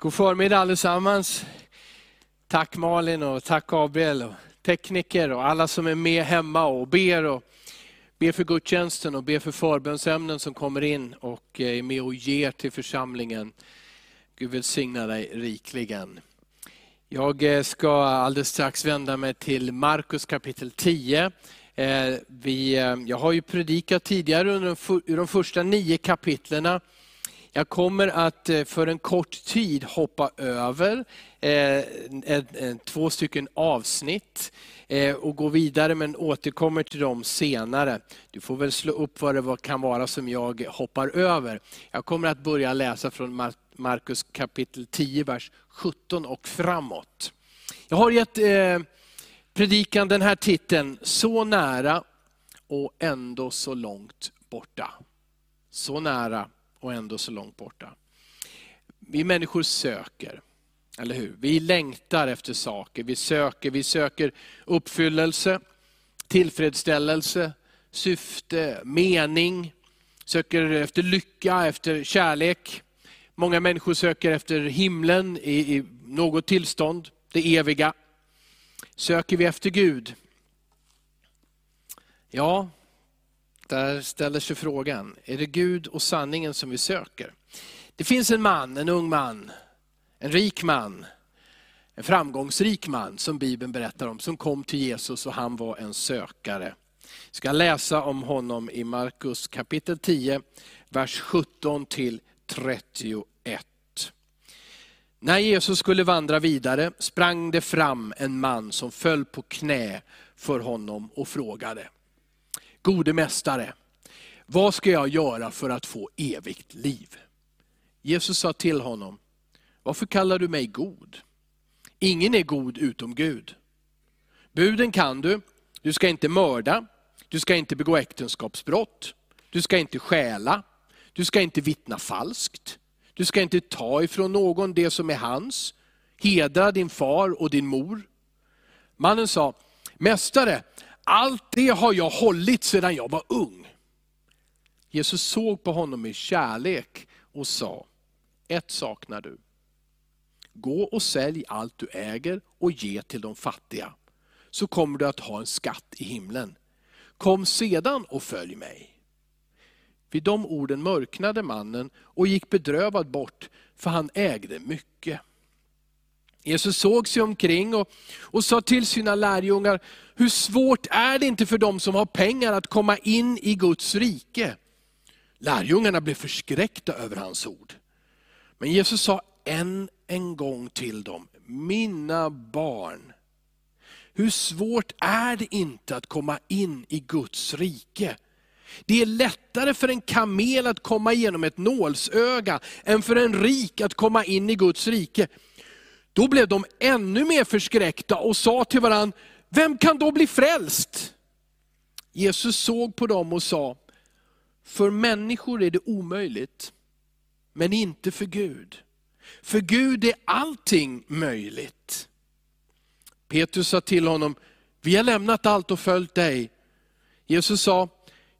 God förmiddag allesammans. Tack Malin och tack Gabriel och tekniker och alla som är med hemma och ber. Och ber för gudstjänsten och ber för förbönsämnen som kommer in och eh, är med och ger till församlingen. Gud välsigna dig rikligen. Jag eh, ska alldeles strax vända mig till Markus kapitel 10. Eh, vi, jag har ju predikat tidigare under de första nio kapitlerna jag kommer att eh, för en kort tid hoppa över eh, två stycken avsnitt eh, och gå vidare men återkommer till dem senare. Du får väl slå upp vad det kan vara som jag hoppar över. Jag kommer att börja läsa från Markus kapitel 10, vers 17 och framåt. Jag har gett predikan den här titeln, Så nära och ändå så långt borta. Så nära och ändå så långt borta. Vi människor söker, eller hur? Vi längtar efter saker, vi söker, vi söker uppfyllelse, tillfredsställelse, syfte, mening, söker efter lycka, efter kärlek. Många människor söker efter himlen i, i något tillstånd, det eviga. Söker vi efter Gud? Ja, där ställer sig frågan, är det Gud och sanningen som vi söker? Det finns en man, en ung man, en rik man, en framgångsrik man som Bibeln berättar om, som kom till Jesus och han var en sökare. Vi ska läsa om honom i Markus kapitel 10, vers 17 till 31. När Jesus skulle vandra vidare sprang det fram en man som föll på knä för honom och frågade, Gode mästare, vad ska jag göra för att få evigt liv? Jesus sa till honom, varför kallar du mig god? Ingen är god utom Gud. Buden kan du, du ska inte mörda, du ska inte begå äktenskapsbrott, du ska inte stjäla, du ska inte vittna falskt, du ska inte ta ifrån någon det som är hans, hedra din far och din mor. Mannen sa, Mästare, allt det har jag hållit sedan jag var ung. Jesus såg på honom med kärlek och sa, ett saknar du. Gå och sälj allt du äger och ge till de fattiga, så kommer du att ha en skatt i himlen. Kom sedan och följ mig. Vid de orden mörknade mannen och gick bedrövad bort, för han ägde mycket. Jesus såg sig omkring och, och sa till sina lärjungar, hur svårt är det inte för dem som har pengar att komma in i Guds rike? Lärjungarna blev förskräckta över hans ord. Men Jesus sa än en gång till dem, mina barn, hur svårt är det inte att komma in i Guds rike? Det är lättare för en kamel att komma igenom ett nålsöga, än för en rik att komma in i Guds rike. Då blev de ännu mer förskräckta och sa till varandra, vem kan då bli frälst? Jesus såg på dem och sa, för människor är det omöjligt, men inte för Gud. För Gud är allting möjligt. Petrus sa till honom, vi har lämnat allt och följt dig. Jesus sa,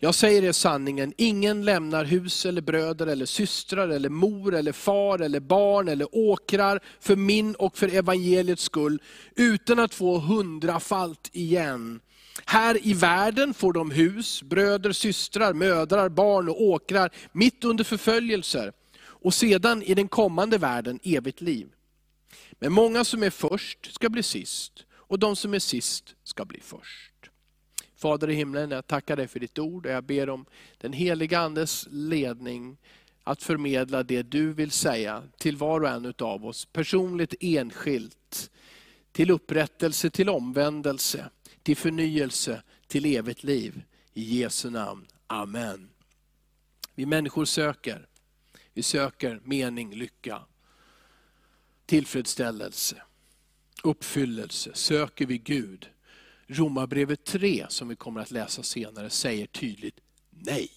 jag säger er sanningen, ingen lämnar hus eller bröder eller systrar eller mor eller far eller barn eller åkrar för min och för evangeliets skull, utan att få hundrafalt igen. Här i världen får de hus, bröder, systrar, mödrar, barn och åkrar mitt under förföljelser. Och sedan i den kommande världen evigt liv. Men många som är först ska bli sist, och de som är sist ska bli först. Fader i himlen, jag tackar dig för ditt ord och jag ber om den heliga Andes ledning att förmedla det du vill säga till var och en av oss, personligt, enskilt, till upprättelse, till omvändelse, till förnyelse, till evigt liv. I Jesu namn. Amen. Vi människor söker. Vi söker mening, lycka, tillfredsställelse, uppfyllelse. Söker vi Gud Romarbrevet 3, som vi kommer att läsa senare, säger tydligt nej.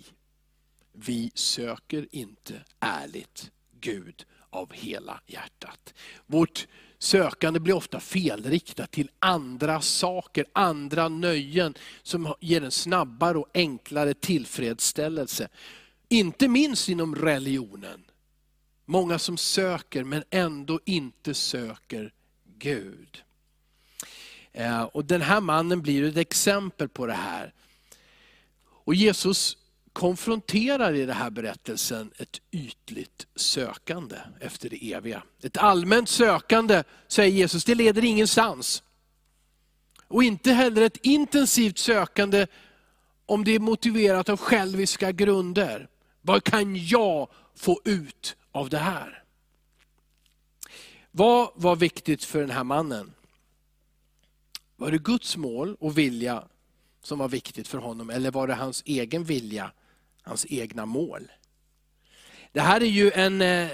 Vi söker inte ärligt Gud av hela hjärtat. Vårt sökande blir ofta felriktat till andra saker, andra nöjen som ger en snabbare och enklare tillfredsställelse. Inte minst inom religionen. Många som söker men ändå inte söker Gud. Eh, och Den här mannen blir ett exempel på det här. Och Jesus konfronterar i den här berättelsen ett ytligt sökande efter det eviga. Ett allmänt sökande, säger Jesus, det leder ingenstans. Och inte heller ett intensivt sökande om det är motiverat av själviska grunder. Vad kan jag få ut av det här? Vad var viktigt för den här mannen? Var det Guds mål och vilja som var viktigt för honom eller var det hans egen vilja, hans egna mål? Det här är ju en, eh,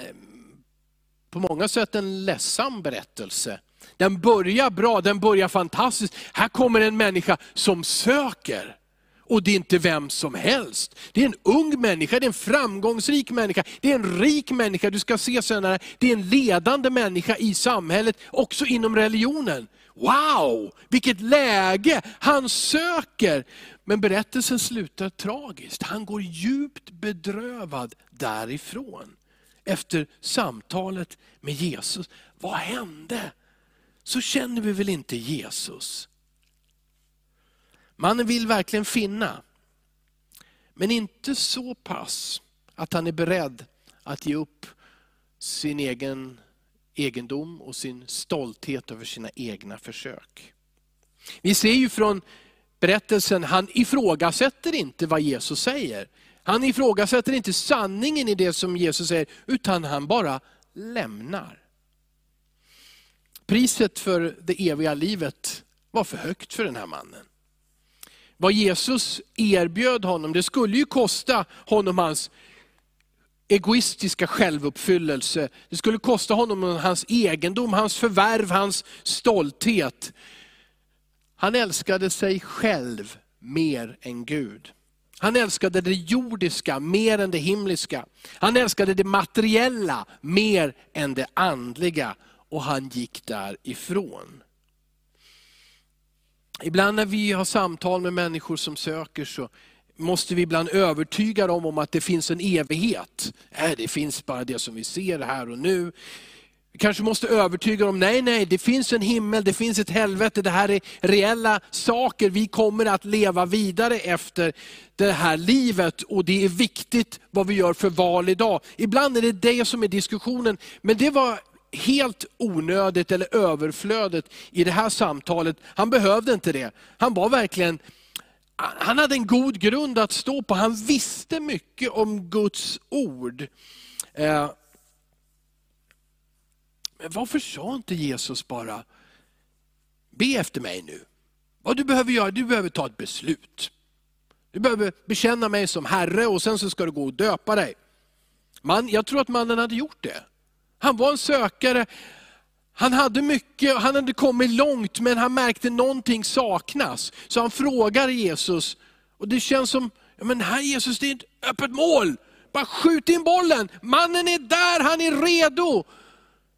på många sätt en ledsam berättelse. Den börjar bra, den börjar fantastiskt. Här kommer en människa som söker. Och det är inte vem som helst. Det är en ung människa, det är en framgångsrik människa, det är en rik människa, du ska se senare, det är en ledande människa i samhället, också inom religionen. Wow, vilket läge! Han söker. Men berättelsen slutar tragiskt. Han går djupt bedrövad därifrån. Efter samtalet med Jesus. Vad hände? Så känner vi väl inte Jesus? Mannen vill verkligen finna. Men inte så pass att han är beredd att ge upp sin egen egendom och sin stolthet över sina egna försök. Vi ser ju från berättelsen, han ifrågasätter inte vad Jesus säger. Han ifrågasätter inte sanningen i det som Jesus säger, utan han bara lämnar. Priset för det eviga livet var för högt för den här mannen. Vad Jesus erbjöd honom, det skulle ju kosta honom hans egoistiska självuppfyllelse. Det skulle kosta honom hans egendom, hans förvärv, hans stolthet. Han älskade sig själv mer än Gud. Han älskade det jordiska mer än det himliska. Han älskade det materiella mer än det andliga. Och han gick därifrån. Ibland när vi har samtal med människor som söker så måste vi ibland övertyga dem om att det finns en evighet. Nej, det finns bara det som vi ser här och nu. Vi kanske måste övertyga dem, nej, nej, det finns en himmel, det finns ett helvete, det här är reella saker. Vi kommer att leva vidare efter det här livet och det är viktigt vad vi gör för val idag. Ibland är det det som är diskussionen, men det var helt onödigt eller överflödet i det här samtalet. Han behövde inte det. Han var verkligen han hade en god grund att stå på. Han visste mycket om Guds ord. Eh, men varför sa inte Jesus bara, be efter mig nu. Vad du behöver göra, du behöver ta ett beslut. Du behöver bekänna mig som Herre och sen så ska du gå och döpa dig. Man, jag tror att mannen hade gjort det. Han var en sökare, han hade mycket, han hade kommit långt men han märkte någonting saknas. Så han frågar Jesus, och det känns som, men här Jesus det är ett öppet mål. Bara skjut in bollen, mannen är där, han är redo.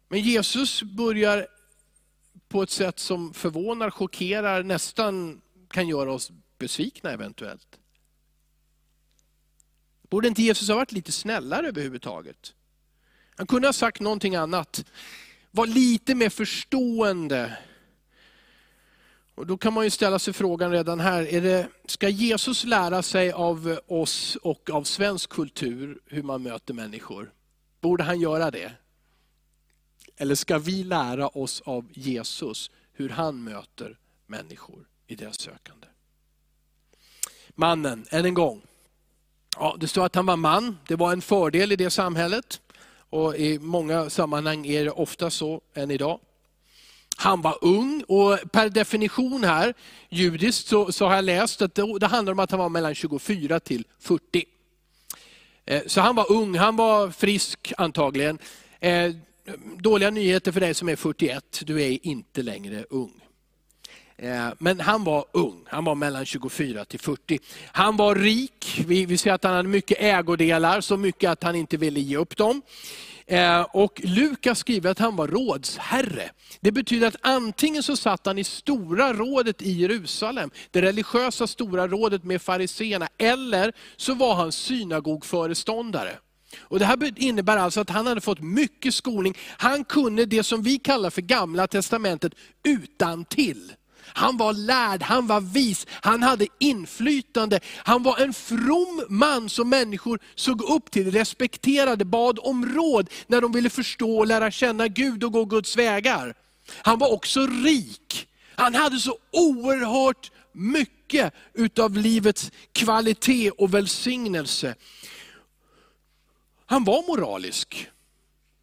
Men Jesus börjar på ett sätt som förvånar, chockerar, nästan kan göra oss besvikna eventuellt. Borde inte Jesus ha varit lite snällare överhuvudtaget? Han kunde ha sagt någonting annat. Var lite mer förstående. Och då kan man ju ställa sig frågan redan här, är det, ska Jesus lära sig av oss och av svensk kultur hur man möter människor? Borde han göra det? Eller ska vi lära oss av Jesus hur han möter människor i deras sökande? Mannen, än en gång. Ja, det står att han var man, det var en fördel i det samhället. Och I många sammanhang är det ofta så än idag. Han var ung och per definition här, judiskt, så, så har jag läst att det, det handlar om att han var mellan 24 till 40. Eh, så han var ung, han var frisk antagligen. Eh, dåliga nyheter för dig som är 41, du är inte längre ung. Eh, men han var ung, han var mellan 24 till 40. Han var rik, vi, vi ser att han hade mycket ägodelar, så mycket att han inte ville ge upp dem. Eh, och Lukas skriver att han var rådsherre. Det betyder att antingen så satt han i stora rådet i Jerusalem, det religiösa stora rådet med fariseerna, eller så var han synagogföreståndare. Och Det här innebär alltså att han hade fått mycket skolning. Han kunde det som vi kallar för gamla testamentet utan till. Han var lärd, han var vis, han hade inflytande. Han var en from man som människor såg upp till, respekterade, bad om råd när de ville förstå och lära känna Gud och gå Guds vägar. Han var också rik. Han hade så oerhört mycket utav livets kvalitet och välsignelse. Han var moralisk.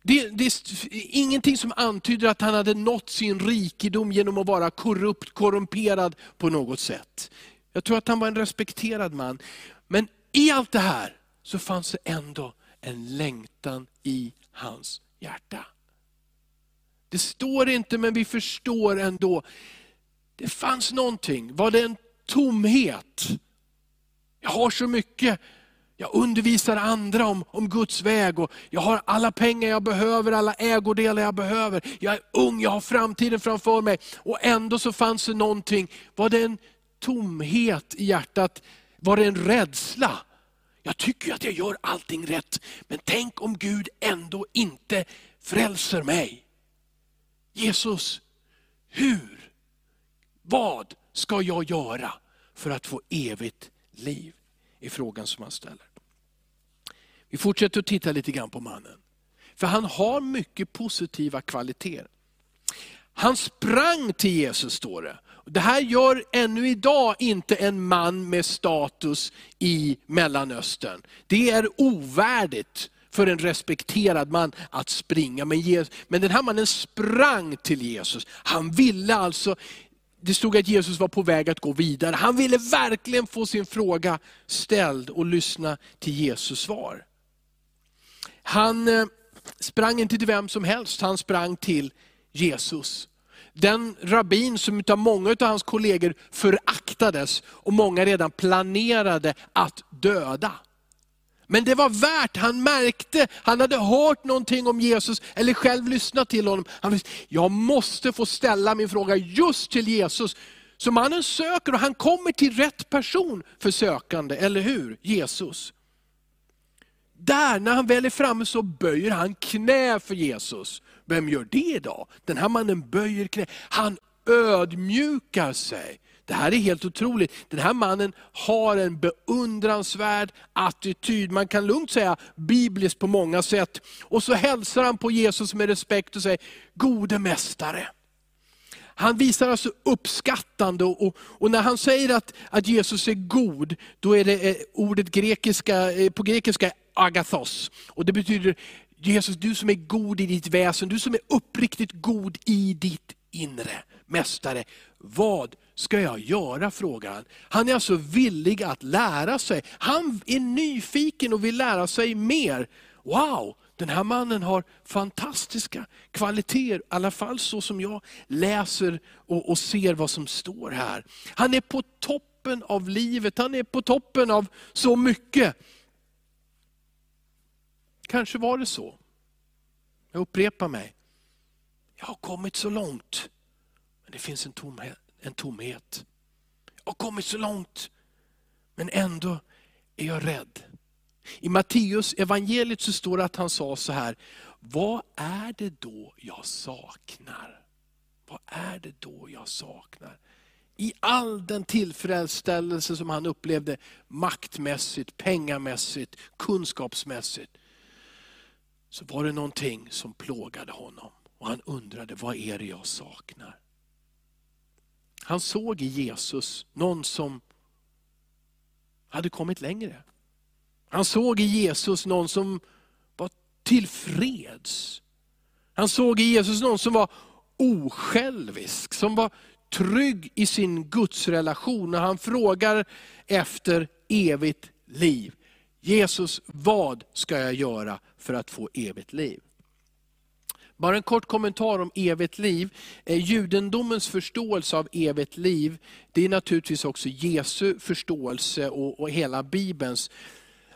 Det, det, är ingenting som antyder att han hade nått sin rikedom genom att vara korrupt, korrumperad på något sätt. Jag tror att han var en respekterad man. Men i allt det här så fanns det ändå en längtan i hans hjärta. Det står inte, men vi förstår ändå. Det fanns någonting. Var det en tomhet? Jag har så mycket, jag undervisar andra om, om Guds väg och jag har alla pengar jag behöver, alla ägodelar jag behöver. Jag är ung, jag har framtiden framför mig. Och ändå så fanns det någonting. Var det en tomhet i hjärtat? Var det en rädsla? Jag tycker att jag gör allting rätt, men tänk om Gud ändå inte frälser mig. Jesus, hur? Vad ska jag göra för att få evigt liv? är frågan som han ställer. Vi fortsätter att titta lite grann på mannen. För han har mycket positiva kvaliteter. Han sprang till Jesus står det. Det här gör ännu idag inte en man med status i Mellanöstern. Det är ovärdigt för en respekterad man att springa. Men, den här mannen sprang till Jesus. Han ville alltså, det stod att Jesus var på väg att gå vidare. Han ville verkligen få sin fråga ställd och lyssna till Jesus svar. Han eh, sprang inte till vem som helst, han sprang till Jesus. Den rabbin som av många av hans kollegor föraktades och många redan planerade att döda. Men det var värt, han märkte, han hade hört någonting om Jesus, eller själv lyssnat till honom. Han visste, jag måste få ställa min fråga just till Jesus. Så mannen söker och han kommer till rätt person för sökande, eller hur? Jesus. Där, när han väl är framme så böjer han knä för Jesus. Vem gör det idag? Den här mannen böjer knä. Han ödmjukar sig. Det här är helt otroligt. Den här mannen har en beundransvärd attityd. Man kan lugnt säga bibliskt på många sätt. Och så hälsar han på Jesus med respekt och säger, gode mästare. Han visar alltså uppskattande och, och, när han säger att, att Jesus är god, då är det eh, ordet grekiska, eh, på grekiska agathos. Och det betyder, Jesus du som är god i ditt väsen, du som är uppriktigt god i ditt inre. Mästare, vad ska jag göra? frågar han. Han är alltså villig att lära sig. Han är nyfiken och vill lära sig mer. Wow, den här mannen har fantastiska kvaliteter, i alla fall så som jag läser och, och ser vad som står här. Han är på toppen av livet, han är på toppen av så mycket. Kanske var det så. Jag upprepar mig. Jag har kommit så långt, men det finns en tomhet. En tomhet. Jag har kommit så långt, men ändå är jag rädd. I Matteus evangeliet så står det att han sa så här, vad är det då jag saknar? Vad är det då jag saknar? I all den tillfredsställelse som han upplevde maktmässigt, pengamässigt, kunskapsmässigt, så var det någonting som plågade honom. Och han undrade, vad är det jag saknar? Han såg i Jesus någon som hade kommit längre. Han såg i Jesus någon som var tillfreds. Han såg i Jesus någon som var osjälvisk, som var trygg i sin gudsrelation. När han frågar efter evigt liv. Jesus, vad ska jag göra för att få evigt liv? Bara en kort kommentar om evigt liv. Eh, judendomens förståelse av evigt liv, det är naturligtvis också Jesu förståelse och, och hela Bibelns.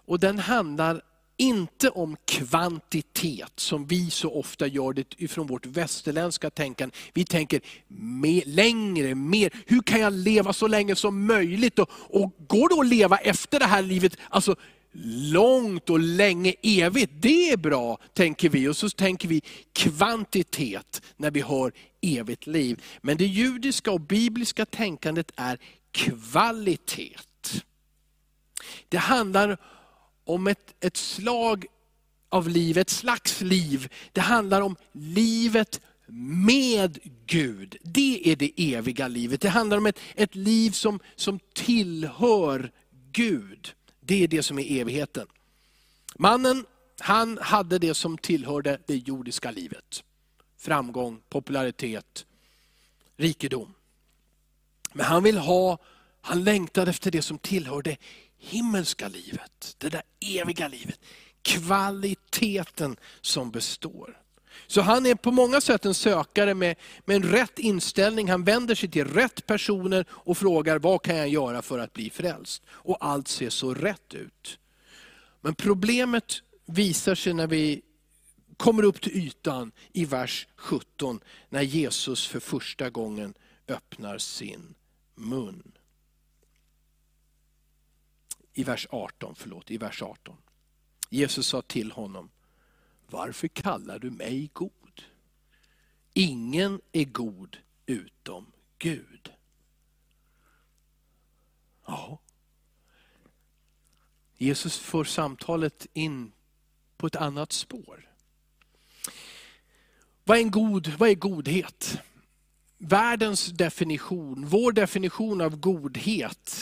Och den handlar inte om kvantitet som vi så ofta gör det ifrån vårt västerländska tänkande. Vi tänker mer, längre, mer. Hur kan jag leva så länge som möjligt? Och, och går det att leva efter det här livet? Alltså långt och länge, evigt, det är bra, tänker vi. Och så tänker vi kvantitet när vi hör evigt liv. Men det judiska och bibliska tänkandet är kvalitet. Det handlar om ett, ett slag av liv, ett slags liv. Det handlar om livet med Gud. Det är det eviga livet. Det handlar om ett, ett liv som, som tillhör Gud. Det är det som är evigheten. Mannen, han hade det som tillhörde det jordiska livet. Framgång, popularitet, rikedom. Men han vill ha, han längtade efter det som tillhörde himmelska livet. Det där eviga livet. Kvaliteten som består. Så han är på många sätt en sökare med, med en rätt inställning. Han vänder sig till rätt personer och frågar, vad kan jag göra för att bli frälst? Och allt ser så rätt ut. Men problemet visar sig när vi kommer upp till ytan i vers 17, när Jesus för första gången öppnar sin mun. I vers 18, förlåt, i vers 18. Jesus sa till honom, varför kallar du mig god? Ingen är god utom Gud. Ja. Jesus för samtalet in på ett annat spår. Vad är, en god, vad är godhet? Världens definition, vår definition av godhet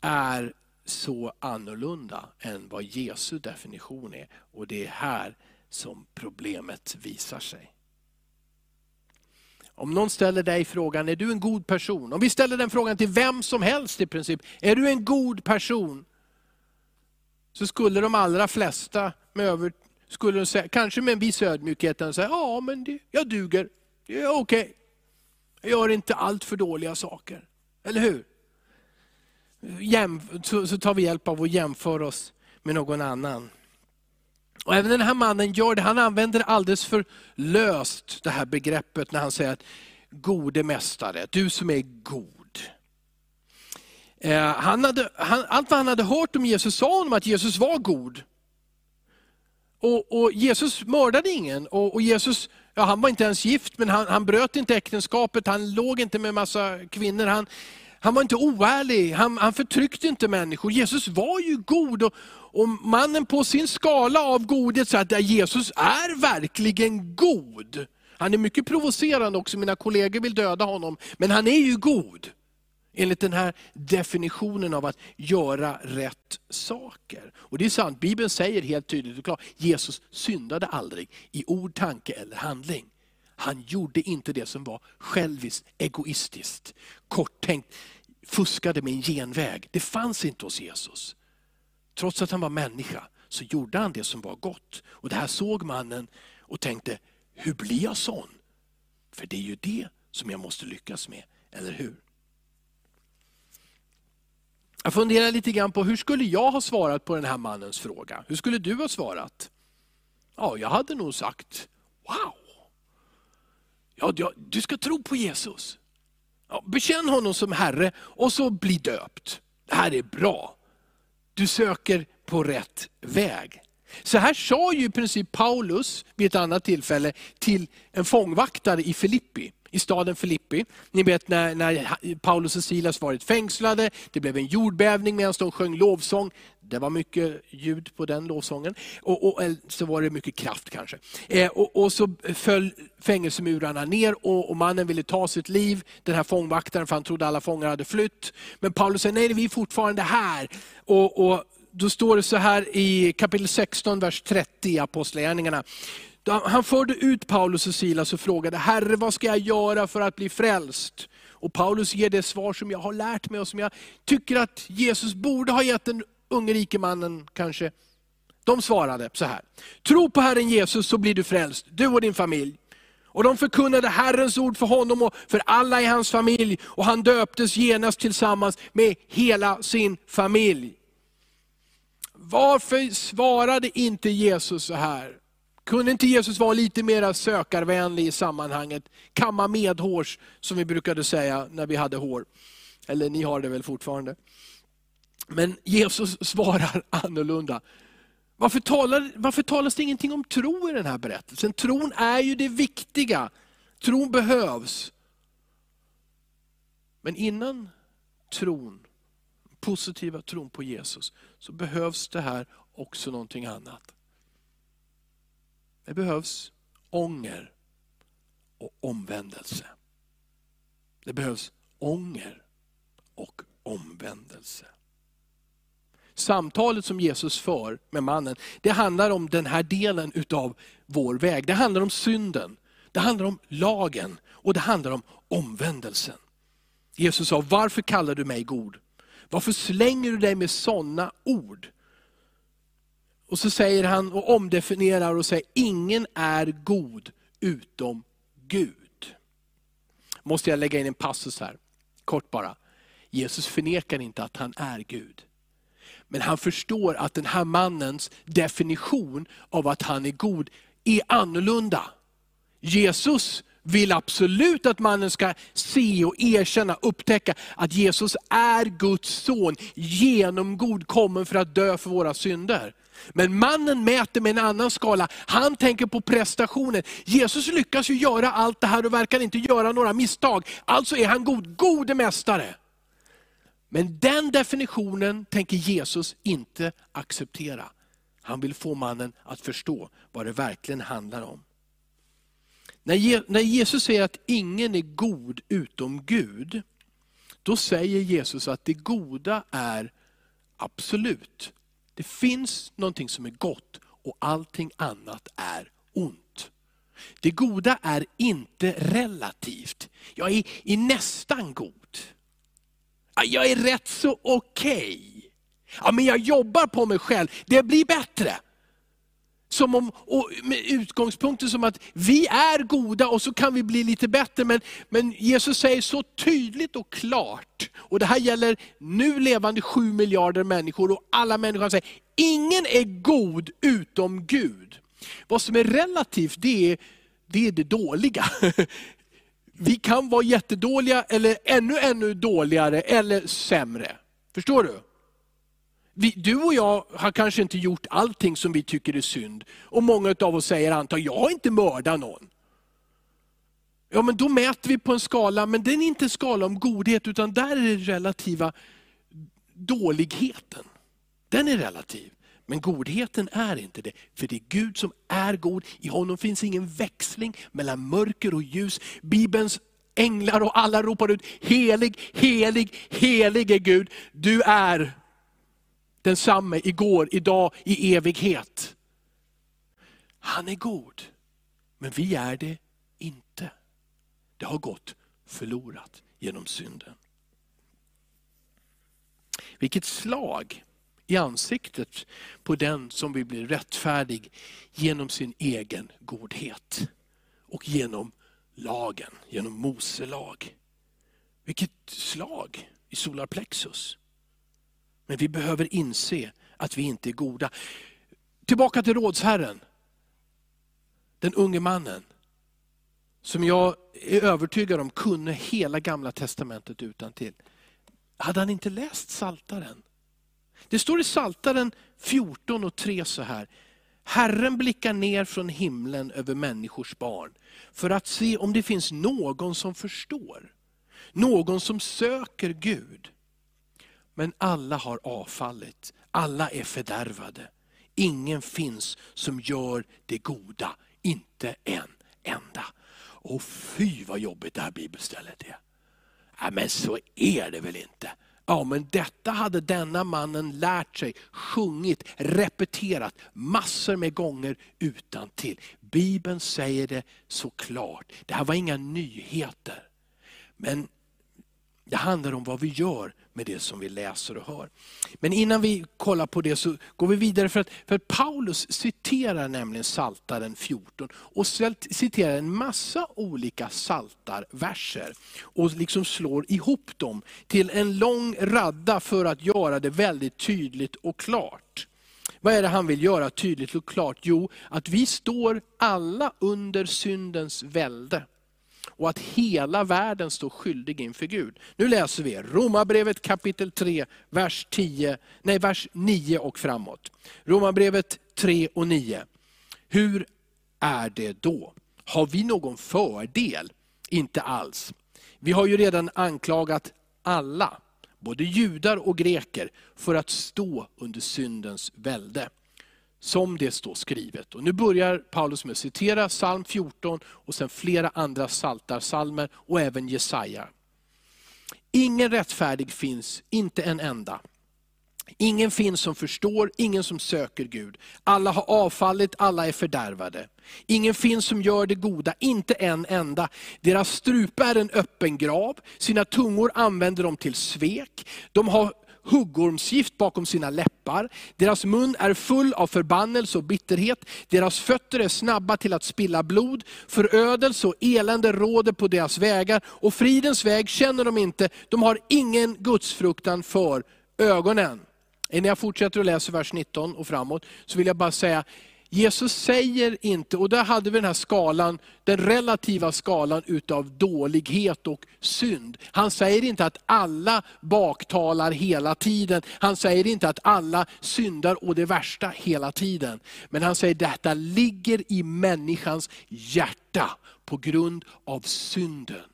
är så annorlunda än vad Jesu definition är. Och det är här som problemet visar sig. Om någon ställer dig frågan, är du en god person? Om vi ställer den frågan till vem som helst i princip, är du en god person? Så skulle de allra flesta, med över, skulle de säga, kanske med en viss ödmjukhet, säga, ja men det, jag duger, det är okej. Okay. Jag gör inte allt för dåliga saker. Eller hur? Jäm, så, så tar vi hjälp av att jämföra oss med någon annan. Och även den här mannen gör det, han använder alldeles för löst det här begreppet när han säger att gode mästare, du som är god. Eh, han hade, han, allt vad han hade hört om Jesus sa honom att Jesus var god. Och, och Jesus mördade ingen. Och, och, Jesus, ja, han var inte ens gift, men han, han bröt inte äktenskapet, han låg inte med massa kvinnor. Han, han var inte oärlig, han, han förtryckte inte människor. Jesus var ju god. Och, och mannen på sin skala av godhet säger att Jesus är verkligen god. Han är mycket provocerande också, mina kollegor vill döda honom. Men han är ju god. Enligt den här definitionen av att göra rätt saker. Och det är sant, Bibeln säger helt tydligt och klart, Jesus syndade aldrig i ord, tanke eller handling. Han gjorde inte det som var själviskt, egoistiskt, korttänkt, fuskade med en genväg. Det fanns inte hos Jesus. Trots att han var människa så gjorde han det som var gott. Och det här såg mannen och tänkte, hur blir jag sån? För det är ju det som jag måste lyckas med, eller hur? Jag funderar lite grann på hur skulle jag ha svarat på den här mannens fråga? Hur skulle du ha svarat? Ja, jag hade nog sagt, wow! Ja, du ska tro på Jesus. Ja, bekänn honom som Herre och så bli döpt. Det här är bra. Du söker på rätt väg. Så här sa ju i princip Paulus vid ett annat tillfälle till en fångvaktare i Filippi i staden Filippi. Ni vet när, när Paulus och Silas varit fängslade, det blev en jordbävning medan de sjöng lovsång. Det var mycket ljud på den lovsången. Och, och eh, så var det mycket kraft kanske. Eh, och, och, så föll fängelsemurarna ner och, och, mannen ville ta sitt liv, den här fångvaktaren, för han trodde alla fångar hade flytt. Men Paulus säger, nej vi är fortfarande här. Och, och då står det så här i kapitel 16, vers 30 i Apostlagärningarna. Han förde ut Paulus och Silas och frågade, Herre vad ska jag göra för att bli frälst? Och Paulus ger det svar som jag har lärt mig och som jag tycker att Jesus borde ha gett den unge rike mannen kanske. De svarade så här, tro på Herren Jesus så blir du frälst, du och din familj. Och de förkunnade Herrens ord för honom och för alla i hans familj. Och han döptes genast tillsammans med hela sin familj. Varför svarade inte Jesus så här? Kunde inte Jesus vara lite mer sökarvänlig i sammanhanget? Kamma medhårs, som vi brukade säga när vi hade hår. Eller ni har det väl fortfarande. Men Jesus svarar annorlunda. Varför, talar, varför talas det ingenting om tro i den här berättelsen? Tron är ju det viktiga. Tron behövs. Men innan tron, positiva tron på Jesus, så behövs det här också någonting annat. Det behövs ånger och omvändelse. Det behövs ånger och omvändelse. Samtalet som Jesus för med mannen, det handlar om den här delen utav vår väg. Det handlar om synden, det handlar om lagen och det handlar om omvändelsen. Jesus sa, varför kallar du mig god? Varför slänger du dig med sådana ord? Och så säger han och omdefinierar och säger, ingen är god utom Gud. Måste jag lägga in en passus här, kort bara. Jesus förnekar inte att han är Gud. Men han förstår att den här mannens definition av att han är god är annorlunda. Jesus vill absolut att mannen ska se och erkänna, upptäcka att Jesus är Guds son, genomgod, kommen för att dö för våra synder. Men mannen mäter med en annan skala. Han tänker på prestationen. Jesus lyckas ju göra allt det här och verkar inte göra några misstag. Alltså är han god, gode mästare. Men den definitionen tänker Jesus inte acceptera. Han vill få mannen att förstå vad det verkligen handlar om. När Jesus säger att ingen är god utom Gud, då säger Jesus att det goda är absolut. Det finns någonting som är gott och allting annat är ont. Det goda är inte relativt. Jag är, är nästan god. Jag är rätt så okej. Okay. Ja, men jag jobbar på mig själv, det blir bättre. Som om, med utgångspunkten som att vi är goda och så kan vi bli lite bättre. Men, men Jesus säger så tydligt och klart, och det här gäller nu levande sju miljarder människor och alla människor säger, ingen är god utom Gud. Vad som är relativt, det är det, är det dåliga. Vi kan vara jättedåliga eller ännu, ännu dåligare eller sämre. Förstår du? Vi, du och jag har kanske inte gjort allting som vi tycker är synd. Och många av oss säger antagligen, jag har inte mördat någon. Ja men då mäter vi på en skala, men det är inte en skala om godhet, utan där är det relativa dåligheten. Den är relativ. Men godheten är inte det, för det är Gud som är god. I honom finns ingen växling mellan mörker och ljus. Bibelns änglar och alla ropar ut, helig, helig, helig är Gud. Du är densamme igår, idag, i evighet. Han är god, men vi är det inte. Det har gått förlorat genom synden. Vilket slag i ansiktet på den som vill bli rättfärdig genom sin egen godhet. Och genom lagen, genom Mose lag. Vilket slag i solarplexus. Men vi behöver inse att vi inte är goda. Tillbaka till rådsherren. Den unge mannen. Som jag är övertygad om kunde hela gamla testamentet utan till. Hade han inte läst Saltaren? Det står i Saltaren 14 och 3 så här. Herren blickar ner från himlen över människors barn för att se om det finns någon som förstår. Någon som söker Gud. Men alla har avfallit, alla är fördärvade. Ingen finns som gör det goda, inte en enda. Och fy vad jobbigt det här bibelstället är. Ja, men så är det väl inte. Ja, men detta hade denna mannen lärt sig, sjungit, repeterat massor med gånger utan till. Bibeln säger det så klart. Det här var inga nyheter. Men det handlar om vad vi gör med det som vi läser och hör. Men innan vi kollar på det så går vi vidare för att, för att Paulus citerar nämligen Saltaren 14 och citerar en massa olika saltarverser och liksom slår ihop dem till en lång radda för att göra det väldigt tydligt och klart. Vad är det han vill göra tydligt och klart? Jo, att vi står alla under syndens välde och att hela världen står skyldig inför Gud. Nu läser vi Romarbrevet kapitel 3, vers, 10, nej, vers 9 och framåt. Romarbrevet 3 och 9. Hur är det då? Har vi någon fördel? Inte alls. Vi har ju redan anklagat alla, både judar och greker, för att stå under syndens välde. Som det står skrivet. Och nu börjar Paulus med att citera psalm 14 och sen flera andra saltarsalmer och även Jesaja. Ingen rättfärdig finns, inte en enda. Ingen finns som förstår, ingen som söker Gud. Alla har avfallit, alla är fördärvade. Ingen finns som gör det goda, inte en enda. Deras strupe är en öppen grav, sina tungor använder de till svek. De har huggormsgift bakom sina läppar. Deras mun är full av förbannelse och bitterhet. Deras fötter är snabba till att spilla blod. Förödelse och elände råder på deras vägar. Och fridens väg känner de inte. De har ingen gudsfruktan för ögonen. Innan jag fortsätter att läsa vers 19 och framåt, så vill jag bara säga, Jesus säger inte, och där hade vi den här skalan, den relativa skalan utav dålighet och synd. Han säger inte att alla baktalar hela tiden. Han säger inte att alla syndar och det värsta hela tiden. Men han säger att detta ligger i människans hjärta på grund av synden.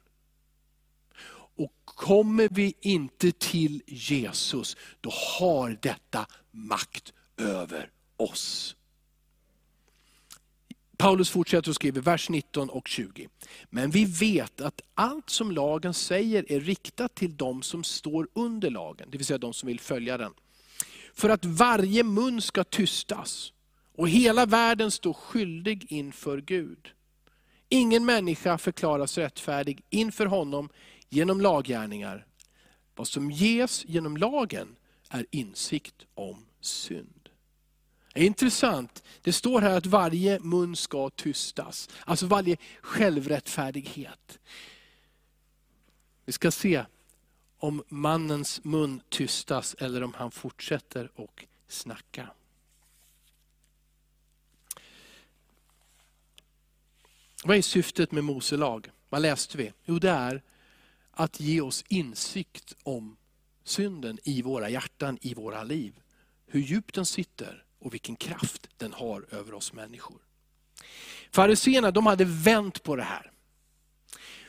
Och kommer vi inte till Jesus, då har detta makt över oss. Paulus fortsätter och skriver, vers 19 och 20. Men vi vet att allt som lagen säger är riktat till de som står under lagen, det vill säga de som vill följa den. För att varje mun ska tystas och hela världen står skyldig inför Gud. Ingen människa förklaras rättfärdig inför honom genom laggärningar. Vad som ges genom lagen är insikt om synd. Det är intressant, det står här att varje mun ska tystas. Alltså varje självrättfärdighet. Vi ska se om mannens mun tystas eller om han fortsätter och snacka. Vad är syftet med Mose lag? Vad läste vi? Jo, det är att ge oss insikt om synden i våra hjärtan, i våra liv. Hur djupt den sitter och vilken kraft den har över oss människor. Fariséerna de hade vänt på det här.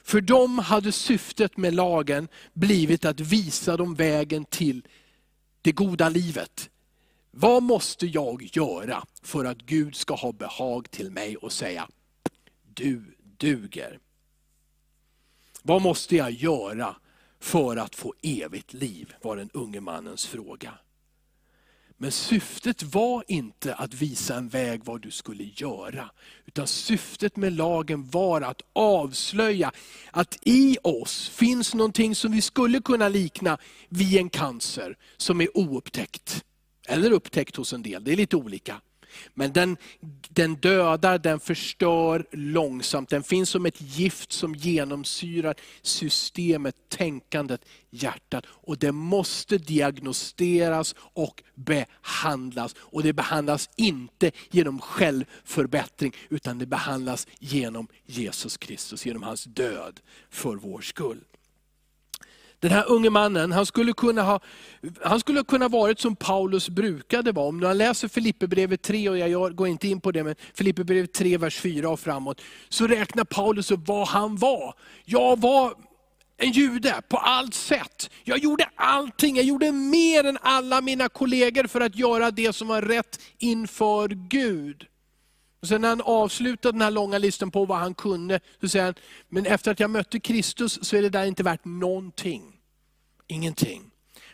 För dem hade syftet med lagen blivit att visa dem vägen till det goda livet. Vad måste jag göra för att Gud ska ha behag till mig och säga, du duger. Vad måste jag göra för att få evigt liv? var den unge mannens fråga. Men syftet var inte att visa en väg vad du skulle göra. Utan syftet med lagen var att avslöja att i oss finns någonting som vi skulle kunna likna vid en cancer som är oupptäckt. Eller upptäckt hos en del, det är lite olika. Men den, den dödar, den förstör långsamt. Den finns som ett gift som genomsyrar systemet, tänkandet, hjärtat. Och det måste diagnostiseras och behandlas. Och det behandlas inte genom självförbättring, utan det behandlas genom Jesus Kristus, genom hans död för vår skull. Den här unge mannen, han skulle kunna ha han skulle kunna varit som Paulus brukade vara. Om man läser Filipperbrevet 3, och jag går inte in på det, men Filipperbrevet 3, vers 4 och framåt, så räknar Paulus upp vad han var. Jag var en jude på allt sätt. Jag gjorde allting, jag gjorde mer än alla mina kollegor för att göra det som var rätt inför Gud. Och sen när han avslutar den här långa listan på vad han kunde, så säger han, men efter att jag mötte Kristus så är det där inte värt någonting. Ingenting.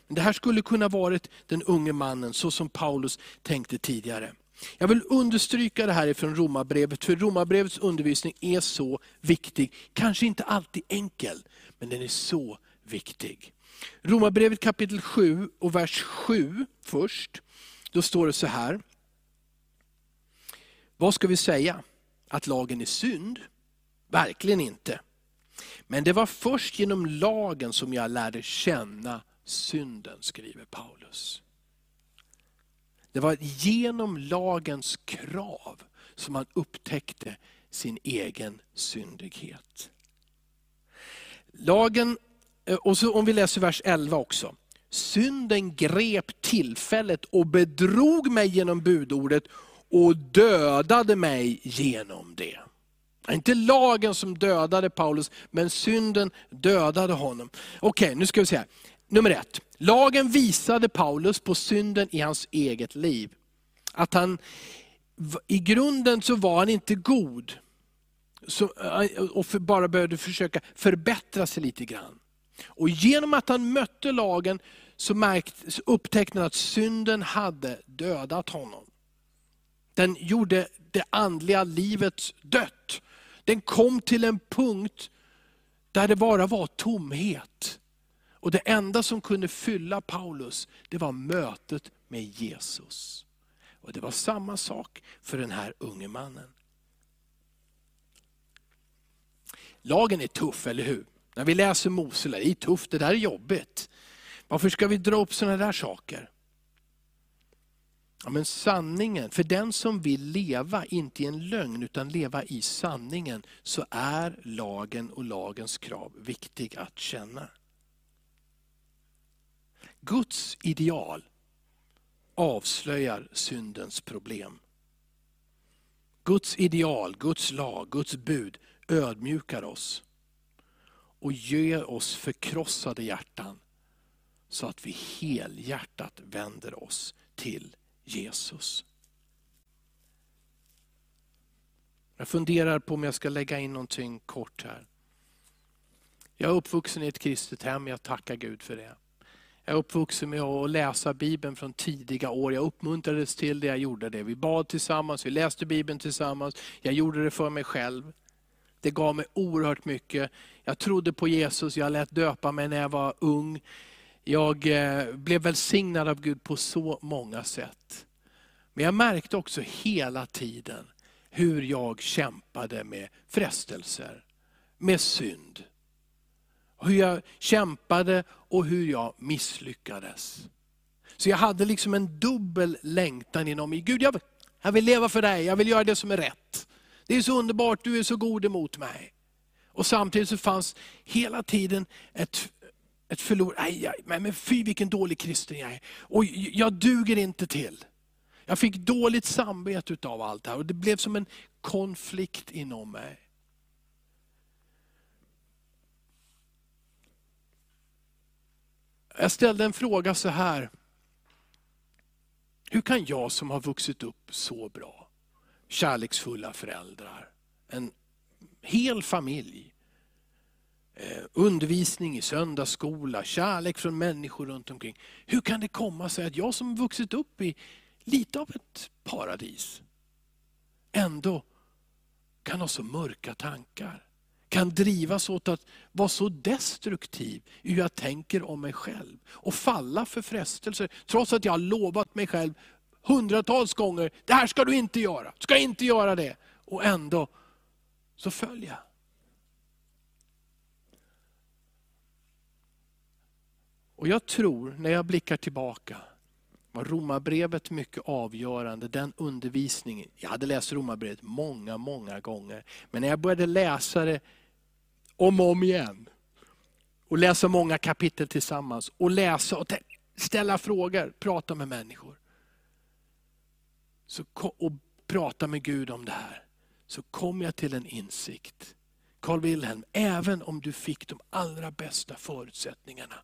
Men det här skulle kunna varit den unge mannen, så som Paulus tänkte tidigare. Jag vill understryka det här från Romarbrevet, för Romarbrevets undervisning är så viktig. Kanske inte alltid enkel, men den är så viktig. Romarbrevet kapitel 7 och vers 7 först. Då står det så här. Vad ska vi säga? Att lagen är synd? Verkligen inte. Men det var först genom lagen som jag lärde känna synden, skriver Paulus. Det var genom lagens krav som han upptäckte sin egen syndighet. Lagen, eh, och så om vi läser vers 11 också. Synden grep tillfället och bedrog mig genom budordet och dödade mig genom det. Inte lagen som dödade Paulus, men synden dödade honom. Okej, nu ska vi se. Här. Nummer ett, lagen visade Paulus på synden i hans eget liv. Att han, i grunden så var han inte god. Så, eh, och för, bara började försöka förbättra sig lite grann. Och genom att han mötte lagen så, märkt, så upptäckte han att synden hade dödat honom. Den gjorde det andliga livet dött. Den kom till en punkt där det bara var tomhet. Och det enda som kunde fylla Paulus, det var mötet med Jesus. Och det var samma sak för den här unge mannen. Lagen är tuff, eller hur? När vi läser Mosela, det är tufft, det där är jobbigt. Varför ska vi dra upp sådana där saker? Ja, men sanningen, för den som vill leva, inte i en lögn, utan leva i sanningen, så är lagen och lagens krav viktig att känna. Guds ideal avslöjar syndens problem. Guds ideal, Guds lag, Guds bud ödmjukar oss och ger oss förkrossade hjärtan så att vi helhjärtat vänder oss till Jesus. Jag funderar på om jag ska lägga in någonting kort här. Jag är uppvuxen i ett kristet hem, jag tackar Gud för det. Jag är uppvuxen med att läsa Bibeln från tidiga år. Jag uppmuntrades till det, jag gjorde det. Vi bad tillsammans, vi läste Bibeln tillsammans. Jag gjorde det för mig själv. Det gav mig oerhört mycket. Jag trodde på Jesus, jag lät döpa mig när jag var ung. Jag eh, blev välsignad av Gud på så många sätt. Men jag märkte också hela tiden hur jag kämpade med frestelser, med synd. Hur jag kämpade och hur jag misslyckades. Så jag hade liksom en dubbel längtan inom mig. Gud, jag, jag vill leva för dig, jag vill göra det som är rätt. Det är så underbart, du är så god emot mig. Och samtidigt så fanns hela tiden ett, ett förlor. Aj, aj, men fy vilken dålig kristen jag är. Och jag duger inte till. Jag fick dåligt samvete av allt det här och det blev som en konflikt inom mig. Jag ställde en fråga så här. Hur kan jag som har vuxit upp så bra, kärleksfulla föräldrar, en hel familj, Eh, undervisning i söndagsskola, kärlek från människor runt omkring. Hur kan det komma sig att jag som vuxit upp i lite av ett paradis, ändå kan ha så mörka tankar? kan drivas åt att vara så destruktiv i hur jag tänker om mig själv. Och falla för frestelser, trots att jag har lovat mig själv hundratals gånger, det här ska du inte göra, du ska inte göra det. Och ändå så följer jag. Och jag tror, när jag blickar tillbaka, var Romarbrevet mycket avgörande, den undervisningen. Jag hade läst Romarbrevet många, många gånger. Men när jag började läsa det om och om igen. Och läsa många kapitel tillsammans. Och läsa och ställa frågor, prata med människor. Så, och prata med Gud om det här. Så kom jag till en insikt. Carl Wilhelm, även om du fick de allra bästa förutsättningarna.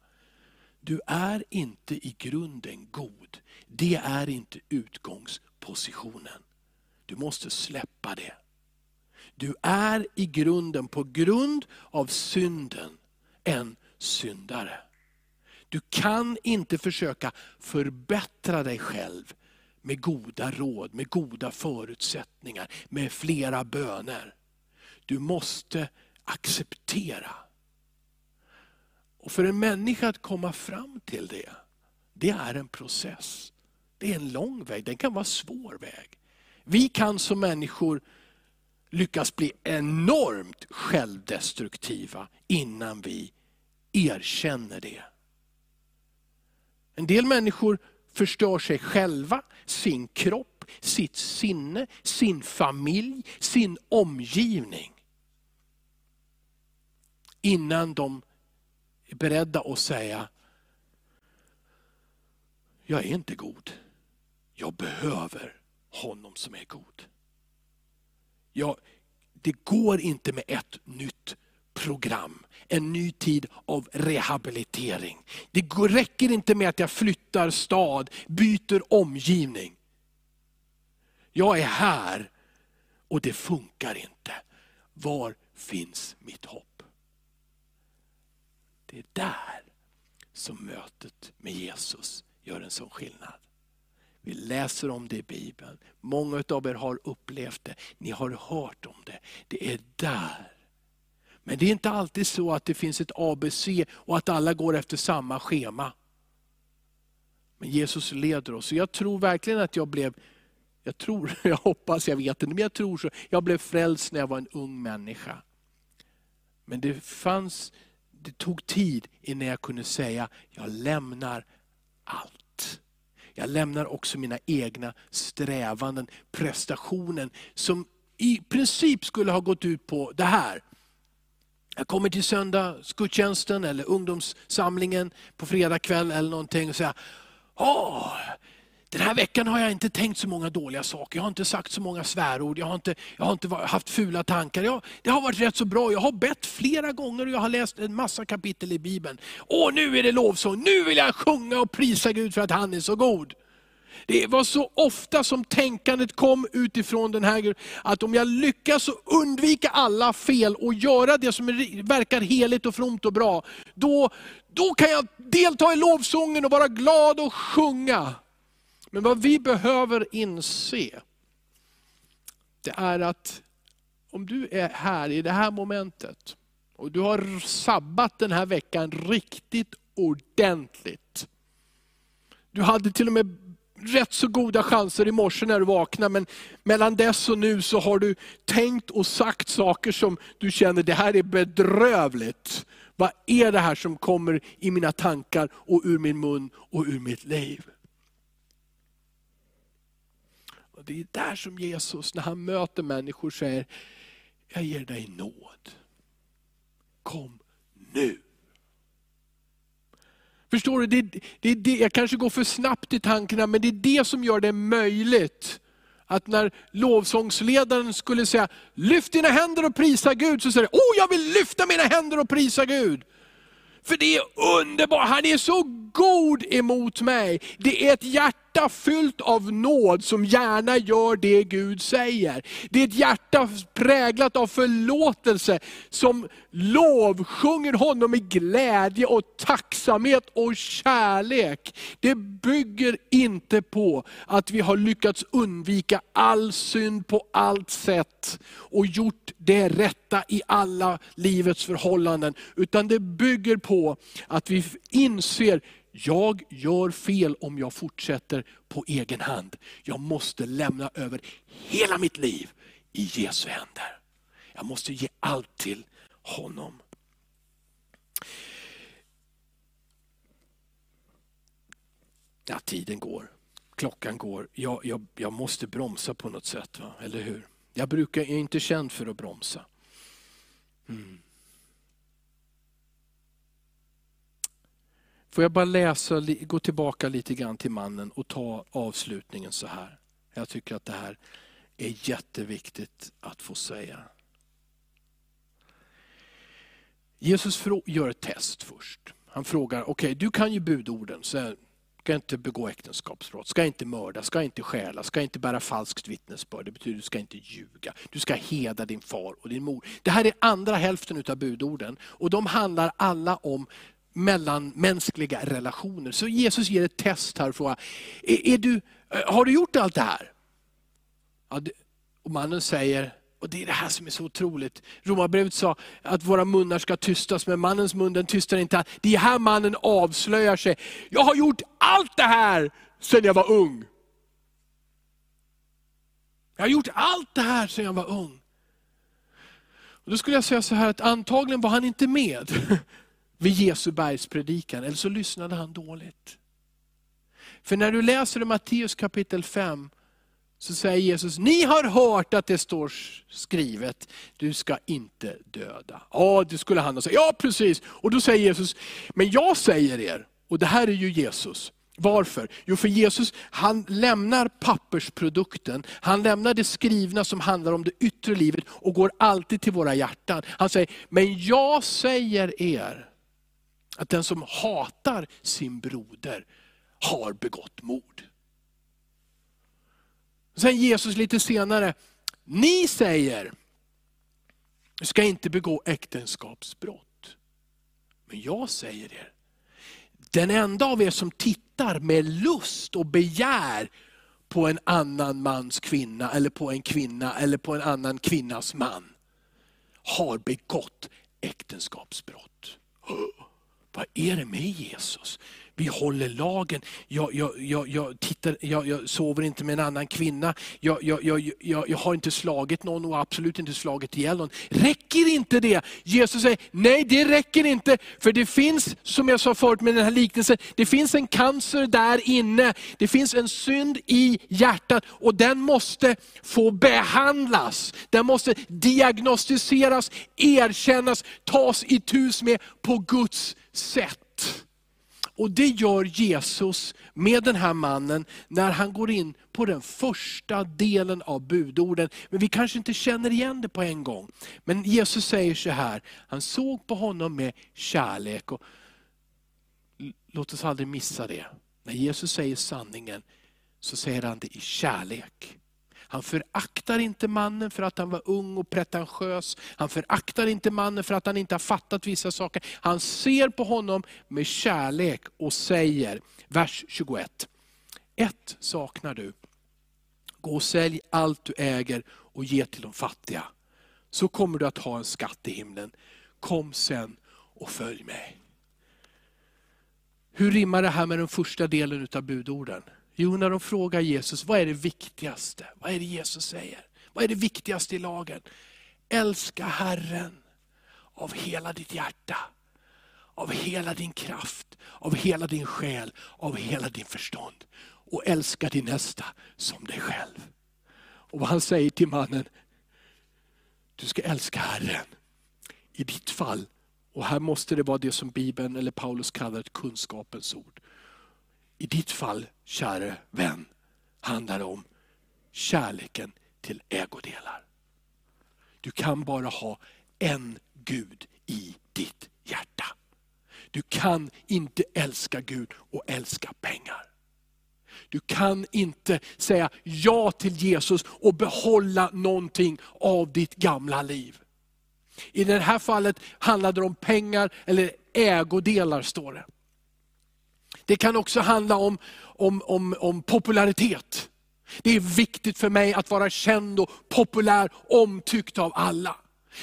Du är inte i grunden god. Det är inte utgångspositionen. Du måste släppa det. Du är i grunden, på grund av synden, en syndare. Du kan inte försöka förbättra dig själv med goda råd, med goda förutsättningar, med flera böner. Du måste acceptera. Och för en människa att komma fram till det, det är en process. Det är en lång väg, den kan vara en svår väg. Vi kan som människor lyckas bli enormt självdestruktiva innan vi erkänner det. En del människor förstör sig själva, sin kropp, sitt sinne, sin familj, sin omgivning. innan de är beredda att säga, jag är inte god. Jag behöver honom som är god. Jag, det går inte med ett nytt program, en ny tid av rehabilitering. Det räcker inte med att jag flyttar stad, byter omgivning. Jag är här och det funkar inte. Var finns mitt hopp? Det är där som mötet med Jesus gör en sån skillnad. Vi läser om det i Bibeln. Många av er har upplevt det, ni har hört om det. Det är där. Men det är inte alltid så att det finns ett ABC och att alla går efter samma schema. Men Jesus leder oss. jag tror verkligen att jag blev, jag tror, jag hoppas, jag vet inte, men jag tror så. Jag blev frälst när jag var en ung människa. Men det fanns, det tog tid innan jag kunde säga, jag lämnar allt. Jag lämnar också mina egna strävanden, prestationen, som i princip skulle ha gått ut på det här. Jag kommer till söndagsgudstjänsten eller ungdomssamlingen på fredag kväll eller någonting och säger, Åh, den här veckan har jag inte tänkt så många dåliga saker. Jag har inte sagt så många svärord. Jag har inte, jag har inte haft fula tankar. Jag, det har varit rätt så bra. Jag har bett flera gånger och jag har läst en massa kapitel i Bibeln. Åh, nu är det lovsång. Nu vill jag sjunga och prisa Gud för att han är så god. Det var så ofta som tänkandet kom utifrån den här, att om jag lyckas undvika alla fel och göra det som verkar heligt och fromt och bra, då, då kan jag delta i lovsången och vara glad och sjunga. Men vad vi behöver inse, det är att om du är här i det här momentet, och du har sabbat den här veckan riktigt ordentligt. Du hade till och med rätt så goda chanser i morse när du vaknade, men mellan dess och nu så har du tänkt och sagt saker som du känner, det här är bedrövligt. Vad är det här som kommer i mina tankar och ur min mun och ur mitt liv? Och det är där som Jesus, när han möter människor, säger, jag ger dig nåd. Kom nu. Förstår du? Det, det, det, jag kanske går för snabbt i tankarna, men det är det som gör det möjligt. Att när lovsångsledaren skulle säga, lyft dina händer och prisa Gud, så säger du, oh jag vill lyfta mina händer och prisa Gud. För det är underbart, han är så god emot mig. Det är ett hjärta fyllt av nåd som gärna gör det Gud säger. Det är ett hjärta präglat av förlåtelse som lovsjunger honom i glädje och tacksamhet och kärlek. Det bygger inte på att vi har lyckats undvika all synd på allt sätt och gjort det rätta i alla livets förhållanden. Utan det bygger på att vi inser, jag gör fel om jag fortsätter på egen hand. Jag måste lämna över hela mitt liv i Jesu händer. Jag måste ge allt till honom. Ja, tiden går, klockan går. Jag, jag, jag måste bromsa på något sätt, va? eller hur? Jag, brukar, jag är inte känd för att bromsa. Mm. Får jag bara läsa, gå tillbaka lite grann till mannen och ta avslutningen så här. Jag tycker att det här är jätteviktigt att få säga. Jesus gör ett test först. Han frågar, okej okay, du kan ju budorden, så ska inte begå äktenskapsbrott, ska inte mörda, ska inte stjäla, ska inte bära falskt vittnesbörd. Det betyder du ska inte ljuga. Du ska heda din far och din mor. Det här är andra hälften av budorden och de handlar alla om mellanmänskliga relationer. Så Jesus ger ett test här och frågar, är, är du, eh, har du gjort allt det här? Ja, det, och mannen säger, och det är det här som är så otroligt. Romarbrevet sa att våra munnar ska tystas, men mannens mun den tystar inte. Det är här mannen avslöjar sig. Jag har gjort allt det här sedan jag var ung. Jag har gjort allt det här sedan jag var ung. Och då skulle jag säga så här att antagligen var han inte med vid Jesu bergspredikan, eller så lyssnade han dåligt. För när du läser i Matteus kapitel 5, så säger Jesus, ni har hört att det står skrivet, du ska inte döda. Ja, det skulle han ha sagt. Ja, precis. Och då säger Jesus, men jag säger er, och det här är ju Jesus. Varför? Jo, för Jesus han lämnar pappersprodukten, han lämnar det skrivna som handlar om det yttre livet och går alltid till våra hjärtan. Han säger, men jag säger er, att den som hatar sin broder har begått mord. Sen Jesus lite senare, ni säger, du ska inte begå äktenskapsbrott. Men jag säger er, den enda av er som tittar med lust och begär på en annan mans kvinna, eller på en kvinna, eller på en annan kvinnas man, har begått äktenskapsbrott. Vad är det med Jesus? Vi håller lagen. Jag, jag, jag, jag, tittar, jag, jag sover inte med en annan kvinna. Jag, jag, jag, jag, jag har inte slagit någon och absolut inte slagit ihjäl någon. Räcker inte det? Jesus säger, nej det räcker inte. För det finns, som jag sa förut med den här liknelsen, det finns en cancer där inne. Det finns en synd i hjärtat och den måste få behandlas. Den måste diagnostiseras, erkännas, tas i tus med på Guds sätt. Och det gör Jesus med den här mannen när han går in på den första delen av budorden. Men vi kanske inte känner igen det på en gång. Men Jesus säger så här, han såg på honom med kärlek. Och låt oss aldrig missa det. När Jesus säger sanningen så säger han det i kärlek. Han föraktar inte mannen för att han var ung och pretentiös. Han föraktar inte mannen för att han inte har fattat vissa saker. Han ser på honom med kärlek och säger, vers 21. Ett saknar du. Gå och sälj allt du äger och ge till de fattiga. Så kommer du att ha en skatt i himlen. Kom sen och följ mig. Hur rimmar det här med den första delen av budorden? Jo, när de frågar Jesus, vad är det viktigaste? Vad är det Jesus säger? Vad är det viktigaste i lagen? Älska Herren av hela ditt hjärta, av hela din kraft, av hela din själ, av hela din förstånd. Och älska din nästa som dig själv. Och vad han säger till mannen, du ska älska Herren. I ditt fall, och här måste det vara det som Bibeln eller Paulus kallar ett kunskapens ord. I ditt fall, käre vän, handlar det om kärleken till ägodelar. Du kan bara ha en Gud i ditt hjärta. Du kan inte älska Gud och älska pengar. Du kan inte säga ja till Jesus och behålla någonting av ditt gamla liv. I det här fallet handlade det om pengar eller ägodelar står det. Det kan också handla om, om, om, om popularitet. Det är viktigt för mig att vara känd och populär, omtyckt av alla.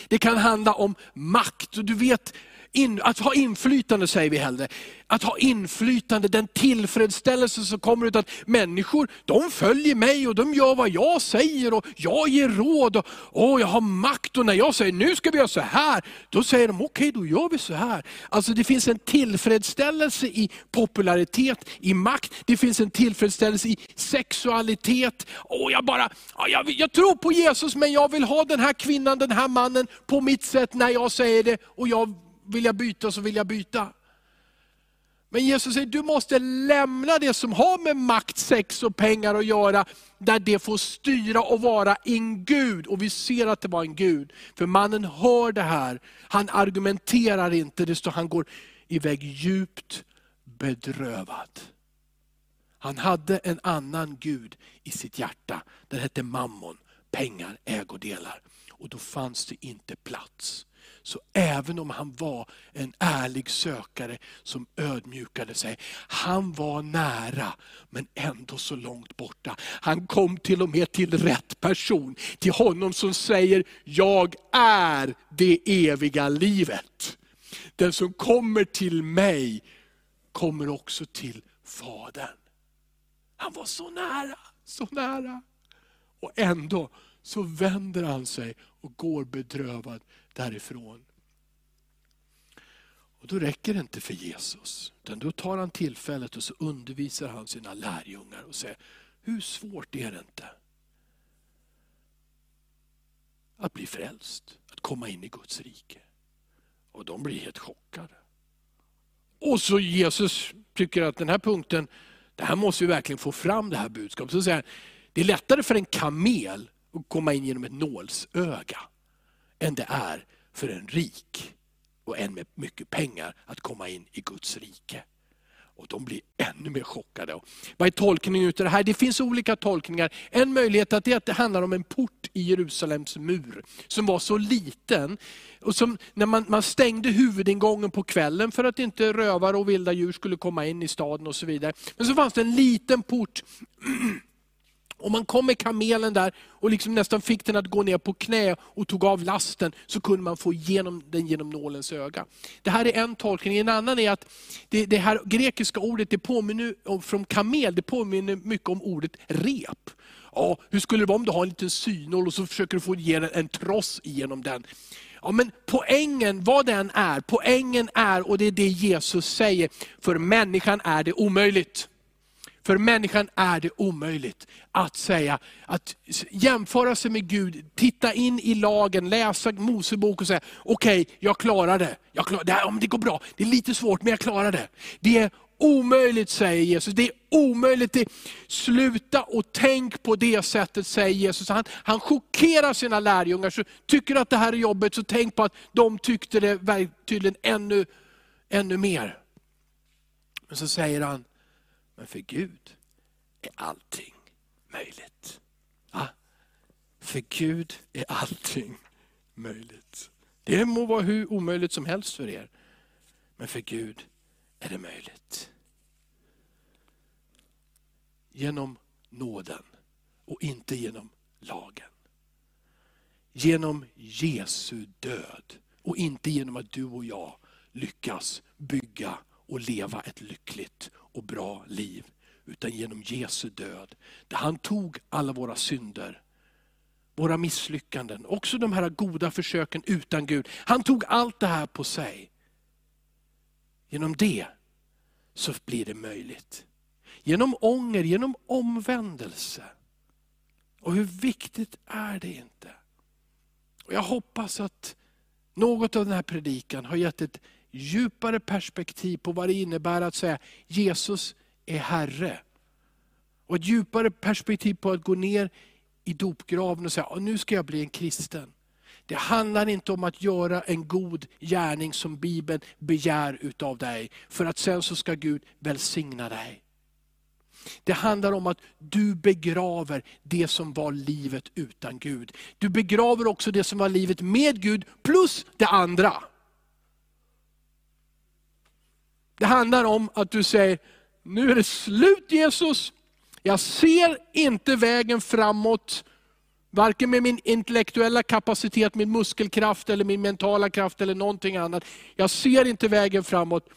Det kan handla om makt. Du vet, in, att ha inflytande säger vi hellre. Att ha inflytande, den tillfredsställelse som kommer ut att människor, de följer mig och de gör vad jag säger och jag ger råd. Och, och jag har makt och när jag säger nu ska vi göra så här, då säger de okej okay, då gör vi så här. Alltså det finns en tillfredsställelse i popularitet, i makt. Det finns en tillfredsställelse i sexualitet. Och jag, bara, jag, jag tror på Jesus men jag vill ha den här kvinnan, den här mannen på mitt sätt när jag säger det. Och jag vill jag byta så vill jag byta. Men Jesus säger, du måste lämna det som har med makt, sex och pengar att göra, där det får styra och vara en Gud. Och vi ser att det var en Gud. För mannen hör det här, han argumenterar inte, det står han går iväg djupt bedrövad. Han hade en annan Gud i sitt hjärta, den hette mammon, pengar, ägodelar. Och då fanns det inte plats så även om han var en ärlig sökare som ödmjukade sig, han var nära men ändå så långt borta. Han kom till och med till rätt person, till honom som säger, jag är det eviga livet. Den som kommer till mig kommer också till Fadern. Han var så nära, så nära. Och ändå så vänder han sig och går bedrövad därifrån. Och Då räcker det inte för Jesus. Utan då tar han tillfället och så undervisar han sina lärjungar och säger, hur svårt är det inte? att bli frälst, att komma in i Guds rike. Och de blir helt chockade. Och så Jesus tycker att den här punkten, det här måste vi verkligen få fram det här budskapet. Så säger han, det är lättare för en kamel att komma in genom ett nålsöga, än det är för en rik och en med mycket pengar att komma in i Guds rike. Och de blir ännu mer chockade. Vad är tolkningen utav det här? Det finns olika tolkningar. En möjlighet är att det handlar om en port i Jerusalems mur, som var så liten. Och som, när man, man stängde huvudingången på kvällen för att inte rövare och vilda djur skulle komma in i staden och så vidare. Men så fanns det en liten port om man kom med kamelen där och liksom nästan fick den att gå ner på knä och tog av lasten, så kunde man få igenom den genom nålens öga. Det här är en tolkning. En annan är att det, det här grekiska ordet det påminner om, från kamel, det påminner mycket om ordet rep. Ja, hur skulle det vara om du har en liten synål och så försöker du få igenom en tross genom den. Ja, men poängen, vad den är, poängen är, och det är det Jesus säger, för människan är det omöjligt. För människan är det omöjligt att säga, att jämföra sig med Gud, titta in i lagen, läsa Mosebok och säga, okej, okay, jag klarar det. Jag klarar, det, här, det går bra, det är lite svårt men jag klarar det. Det är omöjligt säger Jesus. Det är omöjligt. Det, sluta och tänk på det sättet säger Jesus. Han, han chockerar sina lärjungar. Så tycker du att det här är jobbigt, så tänk på att de tyckte det tydligen ännu, ännu mer. Men så säger han, men för Gud är allting möjligt. Ja? För Gud är allting möjligt. Det må vara hur omöjligt som helst för er. Men för Gud är det möjligt. Genom nåden och inte genom lagen. Genom Jesu död och inte genom att du och jag lyckas bygga och leva ett lyckligt och bra liv. Utan genom Jesu död. Där han tog alla våra synder, våra misslyckanden, också de här goda försöken utan Gud. Han tog allt det här på sig. Genom det så blir det möjligt. Genom ånger, genom omvändelse. Och hur viktigt är det inte? Och jag hoppas att något av den här predikan har gett ett djupare perspektiv på vad det innebär att säga Jesus är Herre. Och ett djupare perspektiv på att gå ner i dopgraven och säga, nu ska jag bli en kristen. Det handlar inte om att göra en god gärning som Bibeln begär utav dig, för att sen så ska Gud välsigna dig. Det handlar om att du begraver det som var livet utan Gud. Du begraver också det som var livet med Gud, plus det andra. Det handlar om att du säger, nu är det slut Jesus. Jag ser inte vägen framåt, varken med min intellektuella kapacitet, min muskelkraft, eller min mentala kraft eller någonting annat. Jag ser inte vägen framåt.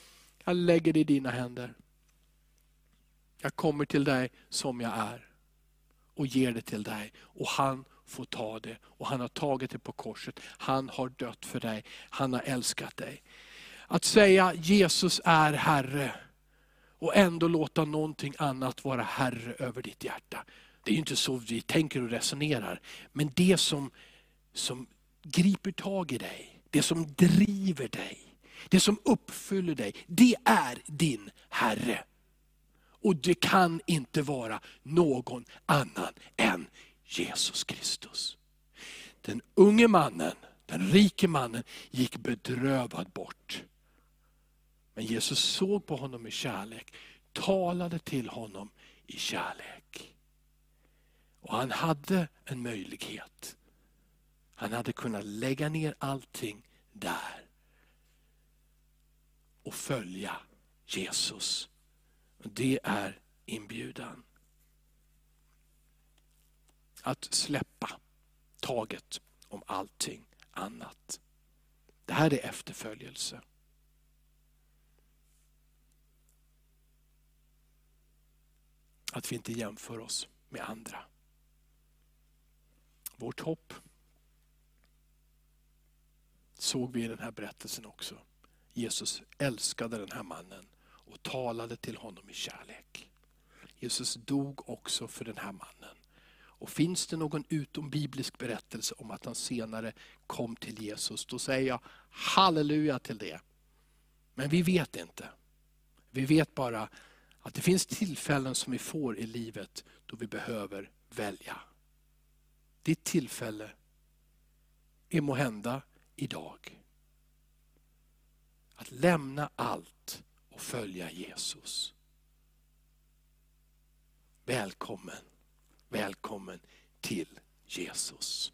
Jag lägger det i dina händer. Jag kommer till dig som jag är och ger det till dig. Och han får ta det. Och han har tagit det på korset. Han har dött för dig. Han har älskat dig. Att säga Jesus är Herre och ändå låta någonting annat vara Herre över ditt hjärta. Det är ju inte så vi tänker och resonerar. Men det som, som griper tag i dig, det som driver dig, det som uppfyller dig, det är din Herre. Och det kan inte vara någon annan än Jesus Kristus. Den unge mannen, den rike mannen gick bedrövad bort. Men Jesus såg på honom i kärlek, talade till honom i kärlek. Och han hade en möjlighet. Han hade kunnat lägga ner allting där och följa Jesus. Och det är inbjudan. Att släppa taget om allting annat. Det här är efterföljelse. Att vi inte jämför oss med andra. Vårt hopp såg vi i den här berättelsen också. Jesus älskade den här mannen och talade till honom i kärlek. Jesus dog också för den här mannen. Och finns det någon utombiblisk berättelse om att han senare kom till Jesus, då säger jag halleluja till det. Men vi vet inte. Vi vet bara att det finns tillfällen som vi får i livet då vi behöver välja. Ditt tillfälle är må hända idag. Att lämna allt och följa Jesus. Välkommen, välkommen till Jesus.